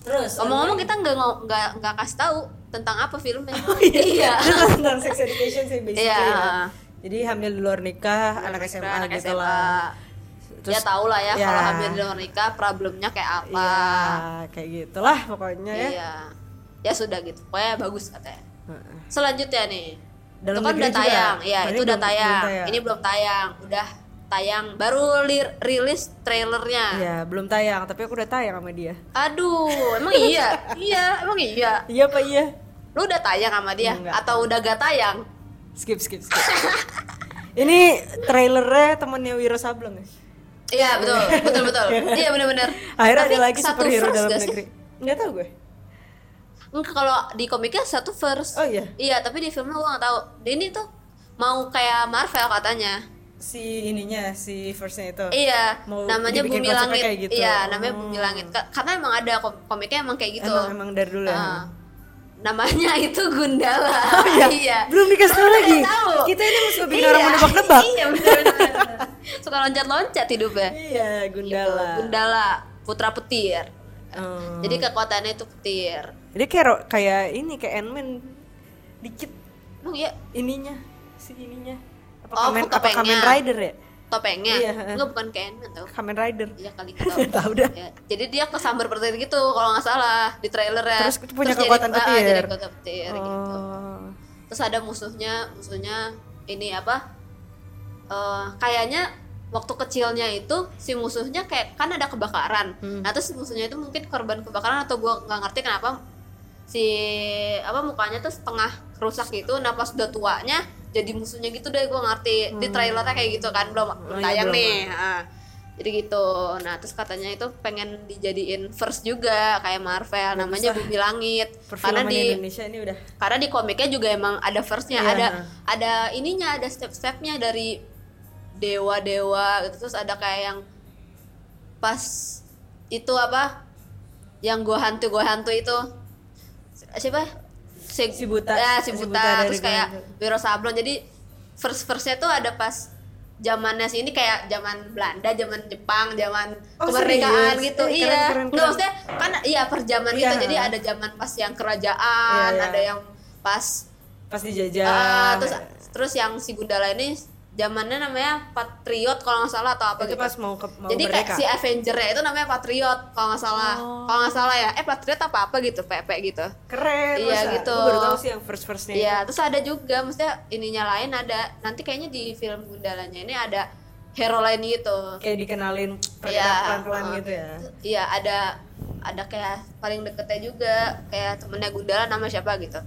Terus Ngomong-ngomong kita nggak nggak nggak kasih tahu tentang apa filmnya. Oh, iya. iya. Tentang sex education sih basically. Iya. ya. Jadi hamil di luar nikah, anak SMA Anak gitu SMA. lah. ya tau lah ya, ya. kalau hamil di luar nikah problemnya kayak apa. Iya, kayak gitulah pokoknya ya. Iya. Ya sudah gitu. Pokoknya bagus katanya. Selanjutnya nih. Dalam itu kan udah tayang. Ini itu udah belum- belum tayang. tayang. Ini belum tayang. Udah tayang baru li- rilis trailernya. Iya, belum tayang, tapi aku udah tayang sama dia. Aduh, emang iya? iya, emang iya. Iya apa iya? Lu udah tayang sama dia Enggak. atau udah gak tayang? Skip, skip, skip. Ini trailernya temennya Wiro Sableng ya? Iya, betul. Betul, betul. iya, bener-bener. Akhirnya Tapi ada lagi satu superhero dalam negeri. Nggak tahu gue. Enggak, kalau di komiknya satu verse. Oh iya. Iya, tapi di filmnya gua gak tahu. Ini tuh mau kayak Marvel katanya. Si ininya, si verse-nya itu. Iya, Mau namanya Bumi Langit. kayak gitu. Iya, namanya Oh. Bumi Langit. Ka- Karena emang ada kom- komiknya emang kayak gitu. Emang emang dari dulu ya. Ah. namanya itu Gundala. Oh iya. Belum dikasih tahu lagi. tahu. Kita ini mesti bikin orang menebak-nebak. iya. Suka loncat-loncat hidupnya. Iya, Gundala. Gitu. Gundala, putra petir. Oh. Jadi kekuatannya itu petir. Jadi kayak kayak ini kayak Ant-Man dikit Emang iya ininya si ininya. Apa Oh, Kamen, apa. Kamen Rider ya? topengnya. Iya. Enggak bukan Ant-Man tau. Kamen Rider. Iya kali kita tahu. Dah. Ya, Jadi dia kesambar petir gitu kalau nggak salah di trailernya. Terus punya jadi- kekuatan ah, petir. jadi kekuatan petir gitu. Oh. Terus ada musuhnya, musuhnya ini apa? Eh, kayaknya waktu kecilnya itu si musuhnya kayak kan ada kebakaran. Hmm. Nah terus musuhnya itu mungkin korban kebakaran atau gua nggak ngerti kenapa si apa mukanya tuh setengah rusak gitu. Nah pas udah tuanya jadi musuhnya gitu deh gua ngerti di trailernya kayak gitu kan belum Hmm. Oh, iya, tayang belum. nih. Jadi gitu nah terus katanya itu pengen dijadiin first juga kayak Marvel namanya lah. Bumi Langit karena di Indonesia ini udah karena di komiknya juga emang ada firstnya Iya. ada ada ininya ada step-stepnya dari dewa dewa gitu terus ada kayak yang pas itu apa yang gua hantu gua hantu itu siapa si, Si Buta. ya si Si buta, terus kayak. Wiro Sablon jadi first firstnya tuh ada pas zamannya sini kayak zaman Belanda, zaman Jepang, zaman Oh, kemerdekaan serius? gitu. Eh, keren, iya. keren, Nggak, keren. maksudnya kan iya per zaman Iya. gitu. Jadi ada zaman pas yang kerajaan, Iya, iya. ada yang pas pas dijajah Ah, terus terus yang si Gundala ini zamannya namanya Patriot kalau nggak salah atau apa itu gitu. pas mau ke mau Jadi kayak si Avenger itu namanya Patriot kalau nggak salah. Oh. Kalau nggak salah ya, eh Patriot apa apa gitu, PP gitu. keren Iya, masa? gitu. Gua baru tahu sih yang first firstnya Iya, terus ada juga maksudnya ininya lain ada. Nanti kayaknya di film Gundalanya ini ada hero lain gitu. kayak dikenalin Iya, pelan pelan uh, gitu ya Iya, ada ada kayak paling deketnya juga kayak temennya Gundala nama siapa gitu.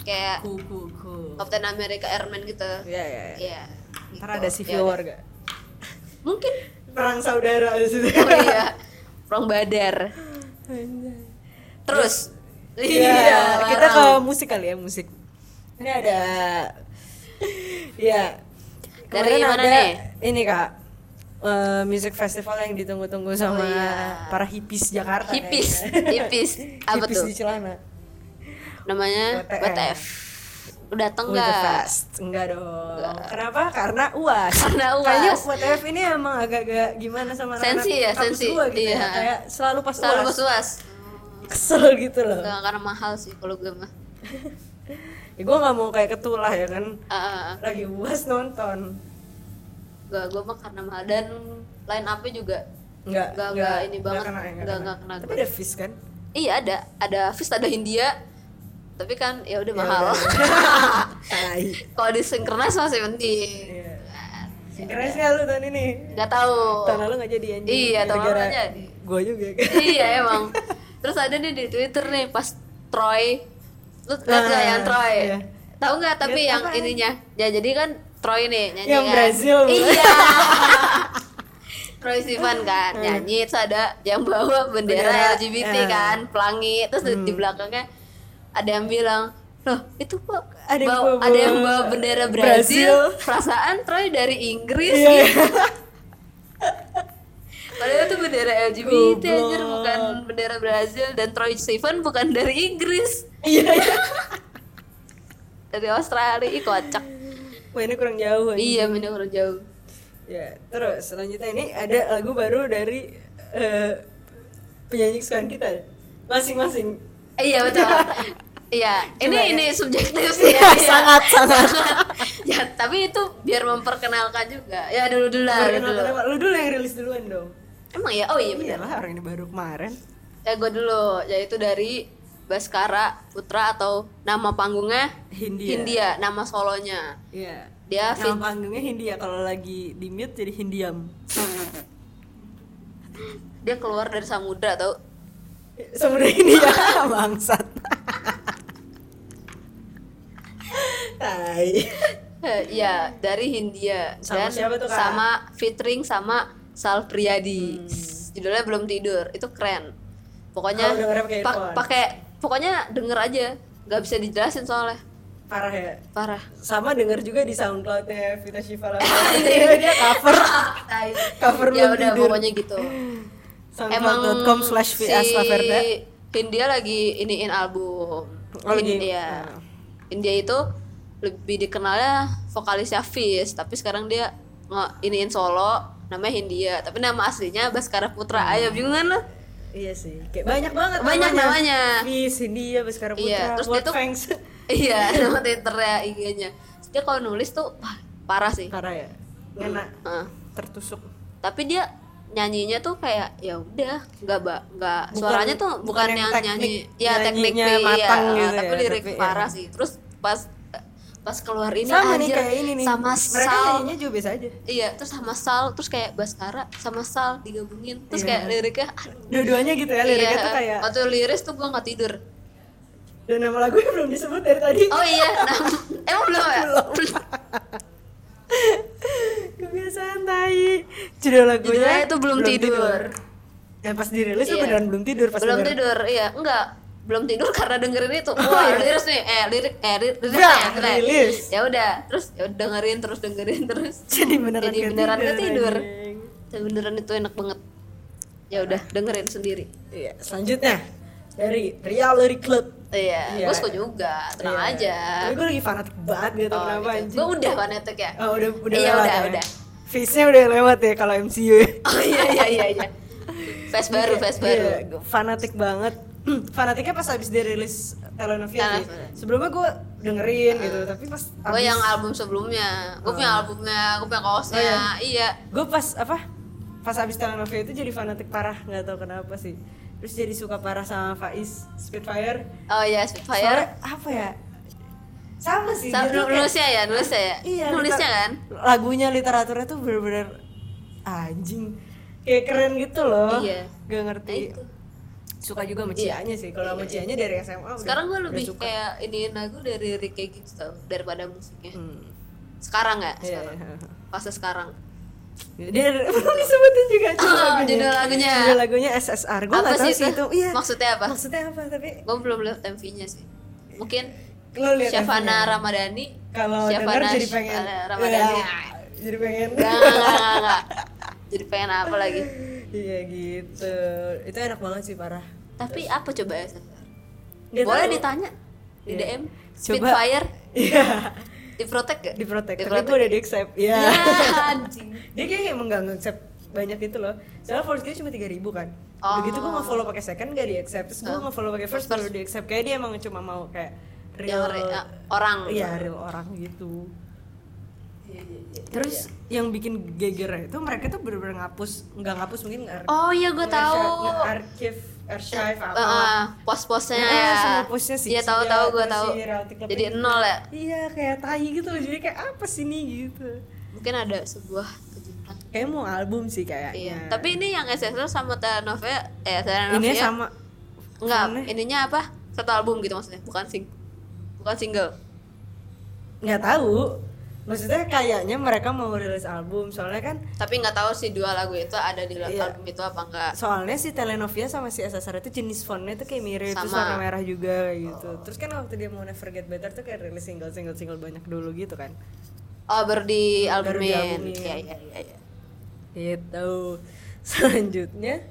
Kayak ku ku ku Captain America Airman gitu. Iya, iya, iya. Iya. ntar gitu. ada Ya civil udah. war gak? Mungkin. perang saudara di situ Oh iya. Perang Badar. Terus Iya, kita ke musik kali ya musik. Ini ada, ya. Dari kemarin mana ada nih? Ini kak, eh, music festival yang ditunggu-tunggu sama Oh, iya. para hippies Jakarta. hipis, kayaknya. hipis. Apa hippies tuh? di celana. Namanya WTF. WTF. Udah the nggak? Enggak dong. Kenapa? Karena uas. Karena UAS. Kayaknya WTF ini emang agak-agak gimana sama Sensi ya, sensi. gua gitu ya. Iya. Kayak selalu pas Selalu uas. pas uas. Kesel gitu loh. Nggak, karena mahal sih kalau gue mah. Ya, gue nggak mau kayak ketulah ya kan. Ah, Lagi uas nonton. Gak, gue mah karena mahal dan line up-nya juga Enggak, Nggak, nggak ini banget. kena, ya, Nggak, nggak kena Tapi gue. ada fish kan? iya ada ada Fist ada Hindia tapi kan ya udah mahal Tai. kalau di synchronize masih penting Iya. Sinkronisnya lu tahun ini. nggak tahu Tahun lalu nggak jadi anjing. Iya, tahun lalu nggak jadi. Gua juga kan. iya emang terus ada nih di Twitter nih pas Troy lu lihat nggak Nah, yang Troy iya. tahu nggak tapi Lihat yang ininya ya jadi kan Troy nih nyanyi Yang kan Brazil, iya Troy Sivan kan nyanyi terus ada yang bawa bendera, Bendera, LGBT eh. kan pelangi terus di- di belakangnya ada yang bilang loh itu kok Ada yang bawa- ada yang bawa bendera Brazil, Brazil. perasaan Troy dari Inggris Iya. gitu. Padahal itu bendera LGBT anjir Goblok. bukan bendera Brazil dan Troy Sivan bukan dari Inggris Iya. iya. dari Australia Ih, kocak Wah ini kurang jauh. iya bener orang jauh Ya, terus selanjutnya ini ada lagu baru dari eh, penyanyi kesukaan kita masing-masing. Eh, iya betul iya ini ya. ini subjektif sih ya, Iya, iya. sangat, sangat. ya tapi itu biar memperkenalkan juga ya dulu dulu lah dulu Lu dulu yang rilis duluan dong. emang ya oh iya Iya bener lah orang ini baru kemarin. ya gue dulu yaitu dari Baskara Putra atau nama panggungnya Hindia. Hindia nama solonya Iya. dia Nama panggungnya Hindia kalau lagi di mute jadi Hindiam. dia keluar dari samudra tau Sebenarnya Hindia bangsat. Tai. Ya dari Hindia Sama dan siapa tuh, Kak? sama featuring sama Sal Priadi Hmm. judulnya belum tidur itu keren pokoknya pakai pokoknya denger aja nggak bisa dijelasin soalnya Parah ya. parah Sama denger juga di SoundCloud-nya Vita Shiva Lamani. dia cover cover ya udah tidur. pokoknya gitu soundcloud.com slash si. Hindia lagi iniin album Oh, India ah. India itu lebih dikenalnya vokalisnya Fizz tapi sekarang dia nge iniin solo namanya Hindia tapi nama aslinya Baskara Putra Hmm. ayo bingung kan lo Iya sih, kayak banyak banget Banyak namanya. Miss India, Baskara Putra, Iya, terus dia World tuh- Fangs. iya nama twitternya IG-nya dia kalau nulis tuh wah, parah sih Parah ya, ngena, Heeh. tertusuk. tapi dia nyanyinya tuh kayak ya udah nggak nggak suaranya tuh bukan, bukan yang yang teknik nyanyi ya teknik iya, matang gitu tapi ya, lirik tapi ya. parah sih terus pas pas keluar ini Sama nih anjir, kayak ini nih. sama Mereka Sal nyanyinya juga biasa aja. iya terus sama Sal terus kayak Baskara sama Sal digabungin terus Iya. kayak liriknya Dua-duanya gitu ya, liriknya iya, tuh kayak waktu liris tuh gua nggak tidur dan nama lagunya belum disebut dari tadi. oh iya nah, emang belum ya Kebiasaan tai. judul lagunya Judulnya itu Belum Tidur. Dan pas dirilis Iya. beneran belum tidur pas belum tidur iya enggak belum tidur karena dengerin itu wah iya. lirik nih eh lirik eh lirik ya, rilis. ya udah terus ya udah dengerin terus dengerin terus Jadi beneran jadi beneran tidur anjing. tapi beneran itu enak banget ya udah dengerin sendiri Iya, selanjutnya dari Real Lyric Club. iya Iya. gue suka juga tenang Iya. aja Tapi gue lagi fanatik banget gitu Oh, kenapa gitu. anjing. gue udah fanatik ya Oh, udah udah iya udah ya? udah Face-nya udah lewat ya kalau MCU ya. oh iya iya iya iya. Face baru face baru. Iya, gua fanatik banget. Fanatiknya pas habis dirilis sih. Telenovia. Sebelumnya gue dengerin gitu, tapi pas gue abis- yang album sebelumnya. Gue punya albumnya gue punya kaosnya. Oh, iya? Gue pas apa? Pas habis telenovela itu jadi fanatik parah nggak tahu kenapa sih. Terus jadi suka parah sama Faiz Spitfire. Oh iya Spitfire. Soalnya apa ya sama sih Sa- dia tuh kayak- nulisnya ya nulisnya ya iya nulisnya liter- kan lagunya literaturnya tuh bener-bener anjing kayak keren gitu loh Iya. gak Nah, ngerti itu. suka juga sama Cianya sih kalau sama Cianya dari SMA udah, sekarang gue udah lebih suka. kayak ini lagu dari Rick kayak gitu tau daripada musiknya Hmm. sekarang ya Iya, sekarang iya. fase sekarang dia belum disebutin juga judul Oh, lagunya judul lagunya. judul lagunya SSR gue Apa nggak tahu sih itu iya Maksudnya apa? maksudnya apa tapi gue belum lihat MV-nya sih mungkin lo lihat Syafana. Ramadhani. Kalau denger jadi pengen Ramadhani. Ya, jadi pengen. Enggak, enggak, enggak, jadi pengen apa lagi? Iya gitu. Itu enak banget sih parah. Tapi apa coba ya Sasar? Nggak boleh tahu. ditanya di Iya. DM Coba- Spitfire? Iya. Di protect gak? diprotek tapi Di-protect. gue udah di accept ya Ya, anjing. Dia kayak emang gak nge-accept banyak itu loh. Soalnya followers dia cuma 3000 kan. Oh. begitu gue nge-follow pakai second gak di accept terus gue Oh. nge-follow pakai first baru di accept kayak dia emang cuma mau kayak real Yang re- orang. iya real orang gitu Iya, terus yang bikin geger itu mereka tuh bener-bener ngapus nggak ngapus mungkin nggak oh iya gue tahu archive archive apa Uh, pos-posnya Eh, ya. semua postnya sih Iya tahu tahu gue tahu. Jadi itu. nol ya. iya kayak tai gitu loh jadi kayak apa sih nih gitu Mungkin ada sebuah kejutan. kayak mau album sih kayaknya Iya. Tapi ini yang SSL sama telenovela eh telenovela. ini sama enggak, ininya apa? Satu album gitu maksudnya, bukan sing bukan single. nggak tahu maksudnya kayaknya mereka mau rilis album soalnya kan Tapi nggak tahu sih dua lagu itu ada di Iya. album itu apa enggak. soalnya si Telenovia sama si SSR itu jenis fontnya tuh kayak mirip terus Sama. warna merah juga gitu terus kan waktu dia mau Never Get Better tuh kayak rilis single single single banyak dulu gitu kan Oh, baru di albumin. Iya, iya, iya, gitu selanjutnya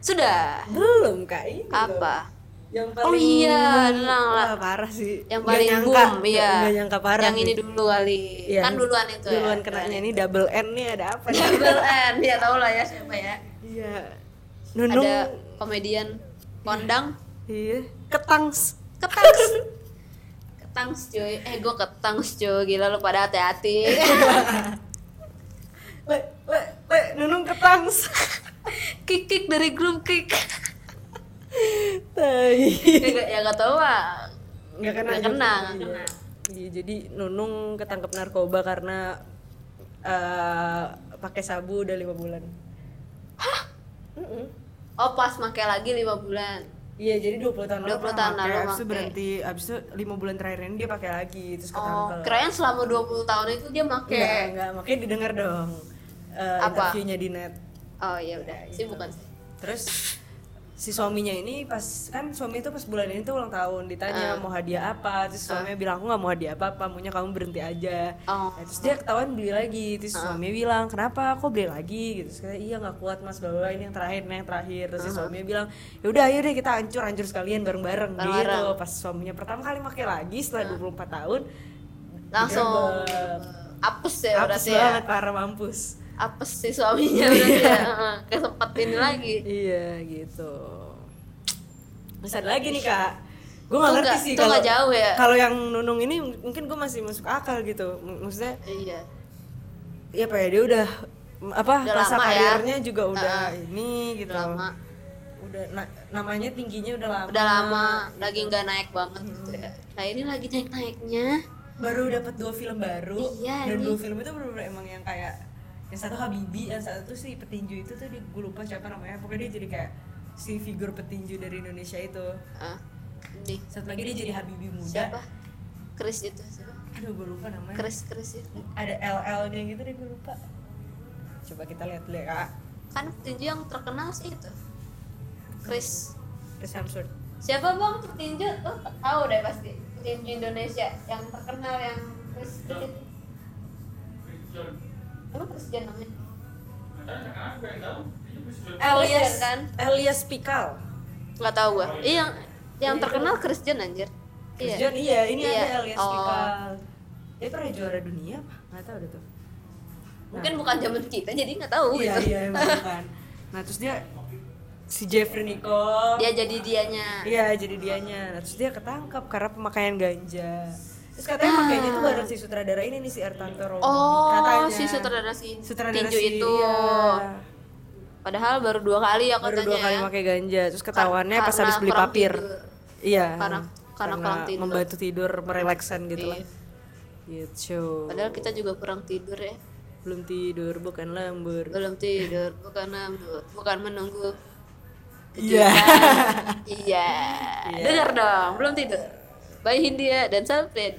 Sudah. belum kak ini. Apa? Yang Oh iya, tenang lah. Wah, parah sih. Yang paling nyangka, boom, iya. nggak nyangka parah Yang ini dulu kali. Iya, Kan duluan itu ya. duluan kenanya ini double N nih ada apa nih? Double N, ya tau lah ya siapa ya. iya. Nunung. Ada komedian kondang. Iya. Ketangs. Ketangs. Ketangs cuy. Eh gue ketangs cuy. Gila lu pada hati-hati. Le le le Nunung ketangs. Kick kick dari grup kick tai ya gak, ya gak tau lah nggak kena Nggak kena, nggak Iya. kena. Iya, jadi Nunung ketangkep narkoba karena eh, pakai sabu udah lima bulan Mm-mm. oh pas pakai lagi lima bulan Iya, jadi 20 tahun 20 pernah tahun pakai, lalu abis itu berhenti, abis itu 5 bulan terakhir ini dia pakai lagi, terus oh ketangkep. kirain selama 20 tahun itu dia Enggak, pakai enggak, makanya didengar dong eh, Apa? interviewnya di net. oh iya udah sih bukan sih Terus si suaminya ini pas kan suami itu pas bulan ini tuh ulang tahun ditanya Ah. mau hadiah apa terus suaminya bilang aku nggak mau hadiah apa apa maunya kamu berhenti aja. Oh. Nah, terus dia ketahuan beli lagi terus suaminya bilang kenapa kok beli lagi? Gitu terus katanya, iya nggak kuat mas bahwa ini yang terakhir ini yang terakhir. Terus si suaminya bilang ya udah ayo deh kita hancur hancur sekalian bareng bareng gitu pas suaminya pertama kali pakai lagi setelah 24 tahun langsung apes ya Apes berarti ya? banget parah mampus apes si suaminya berarti ya Heeh, kesempet ini lagi Iya gitu. Ada lagi nih kak. Gue gak ngerti sih kalau jauh ya? Kalau yang nunung ini mungkin gue masih masuk akal gitu. Maksudnya iya ya apa ya dia udah apa Udah masa lama ya. karirnya juga udah Heeh. ini gitu. lama Udah na- namanya tingginya udah lama. udah lama lagi nggak naik banget gitu ya nah ini lagi naik naiknya Baru dapat dua film baru. Iya, Dan ini. dua film itu bener-bener emang yang kayak yang satu Habibi, yang satu tuh si petinju itu tuh gue lupa siapa namanya. Pokoknya dia jadi kayak si figur petinju dari Indonesia itu. ah ini Satu lagi dia jadi Habibi muda. siapa? Chris itu siapa? Aduh gue lupa namanya. Chris Chris itu. Ada LL nya gitu deh gue lupa. Coba kita lihat dulu ya kak. Kan petinju yang terkenal sih itu. Chris. Chris Hemsworth. Siapa bang petinju? Oh tahu deh pasti. Petinju Indonesia yang terkenal yang Chris Chris. Emang Chris Jan namanya Christian. Elias kan? Elias Pikal. Nggak tahu gua. Iya yang yang terkenal Chris Jan anjir. Chris iya. iya ini Iya. ada Elias Oh. Pikal. Dia pernah juara dunia apa? Nggak tahu deh tuh. Mungkin bukan zaman kita jadi nggak tahu iya gitu. iya emang bukan. Nah terus dia si Jeffrey Nicole. Dia jadi dianya. Iya jadi dianya. Nah, terus dia ketangkap karena pemakaian ganja terus katanya makainya tuh bareng si sutradara ini nih si Ertanto Romo oh katanya. si sutradara si sutradara tinju si- itu. iya. padahal baru dua kali ya baru katanya dua kali ya. pakai ganja terus ketahuannya Kar- pas habis karena beli papir. tidur. iya. Karena- karena kurang tidur. membantu tidur merelaksan gitu lah. Iya. gitu. Padahal kita juga kurang tidur ya. Belum tidur bukan lembur belum tidur bukan nambur bukan menunggu iya. iya. Dengar dong belum tidur. Bayi Hindia dan Salprin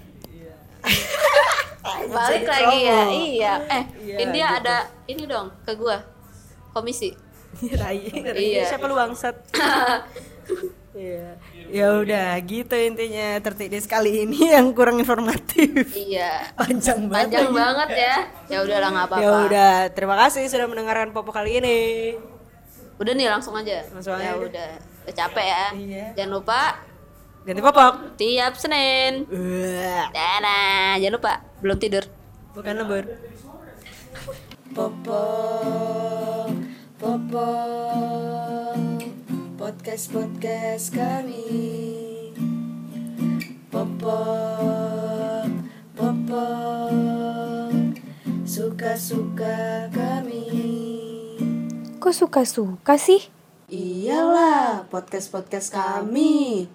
balik lagi ya promo. iya eh Iya, India gitu. ada ini dong ke gua komisi Rai, Iya. siapa lu bangsat? Iya. Ya udah gitu intinya tertidis kali ini yang kurang informatif. iya Panjang banget. panjang banget ya ya udahlah nggak apa-apa Ya udah, terima kasih sudah mendengarkan Popo kali ini. udah nih langsung aja Langsung ya aja. udah udah capek ya Iya. jangan lupa Ganti popok. tiap Senin Dadah, jangan lupa belum tidur Bukan lembur. Popo, Popo, podcast podcast kami. Popo, Popo, suka suka kami. Kok suka-suka sih? Iyalah, podcast podcast kami.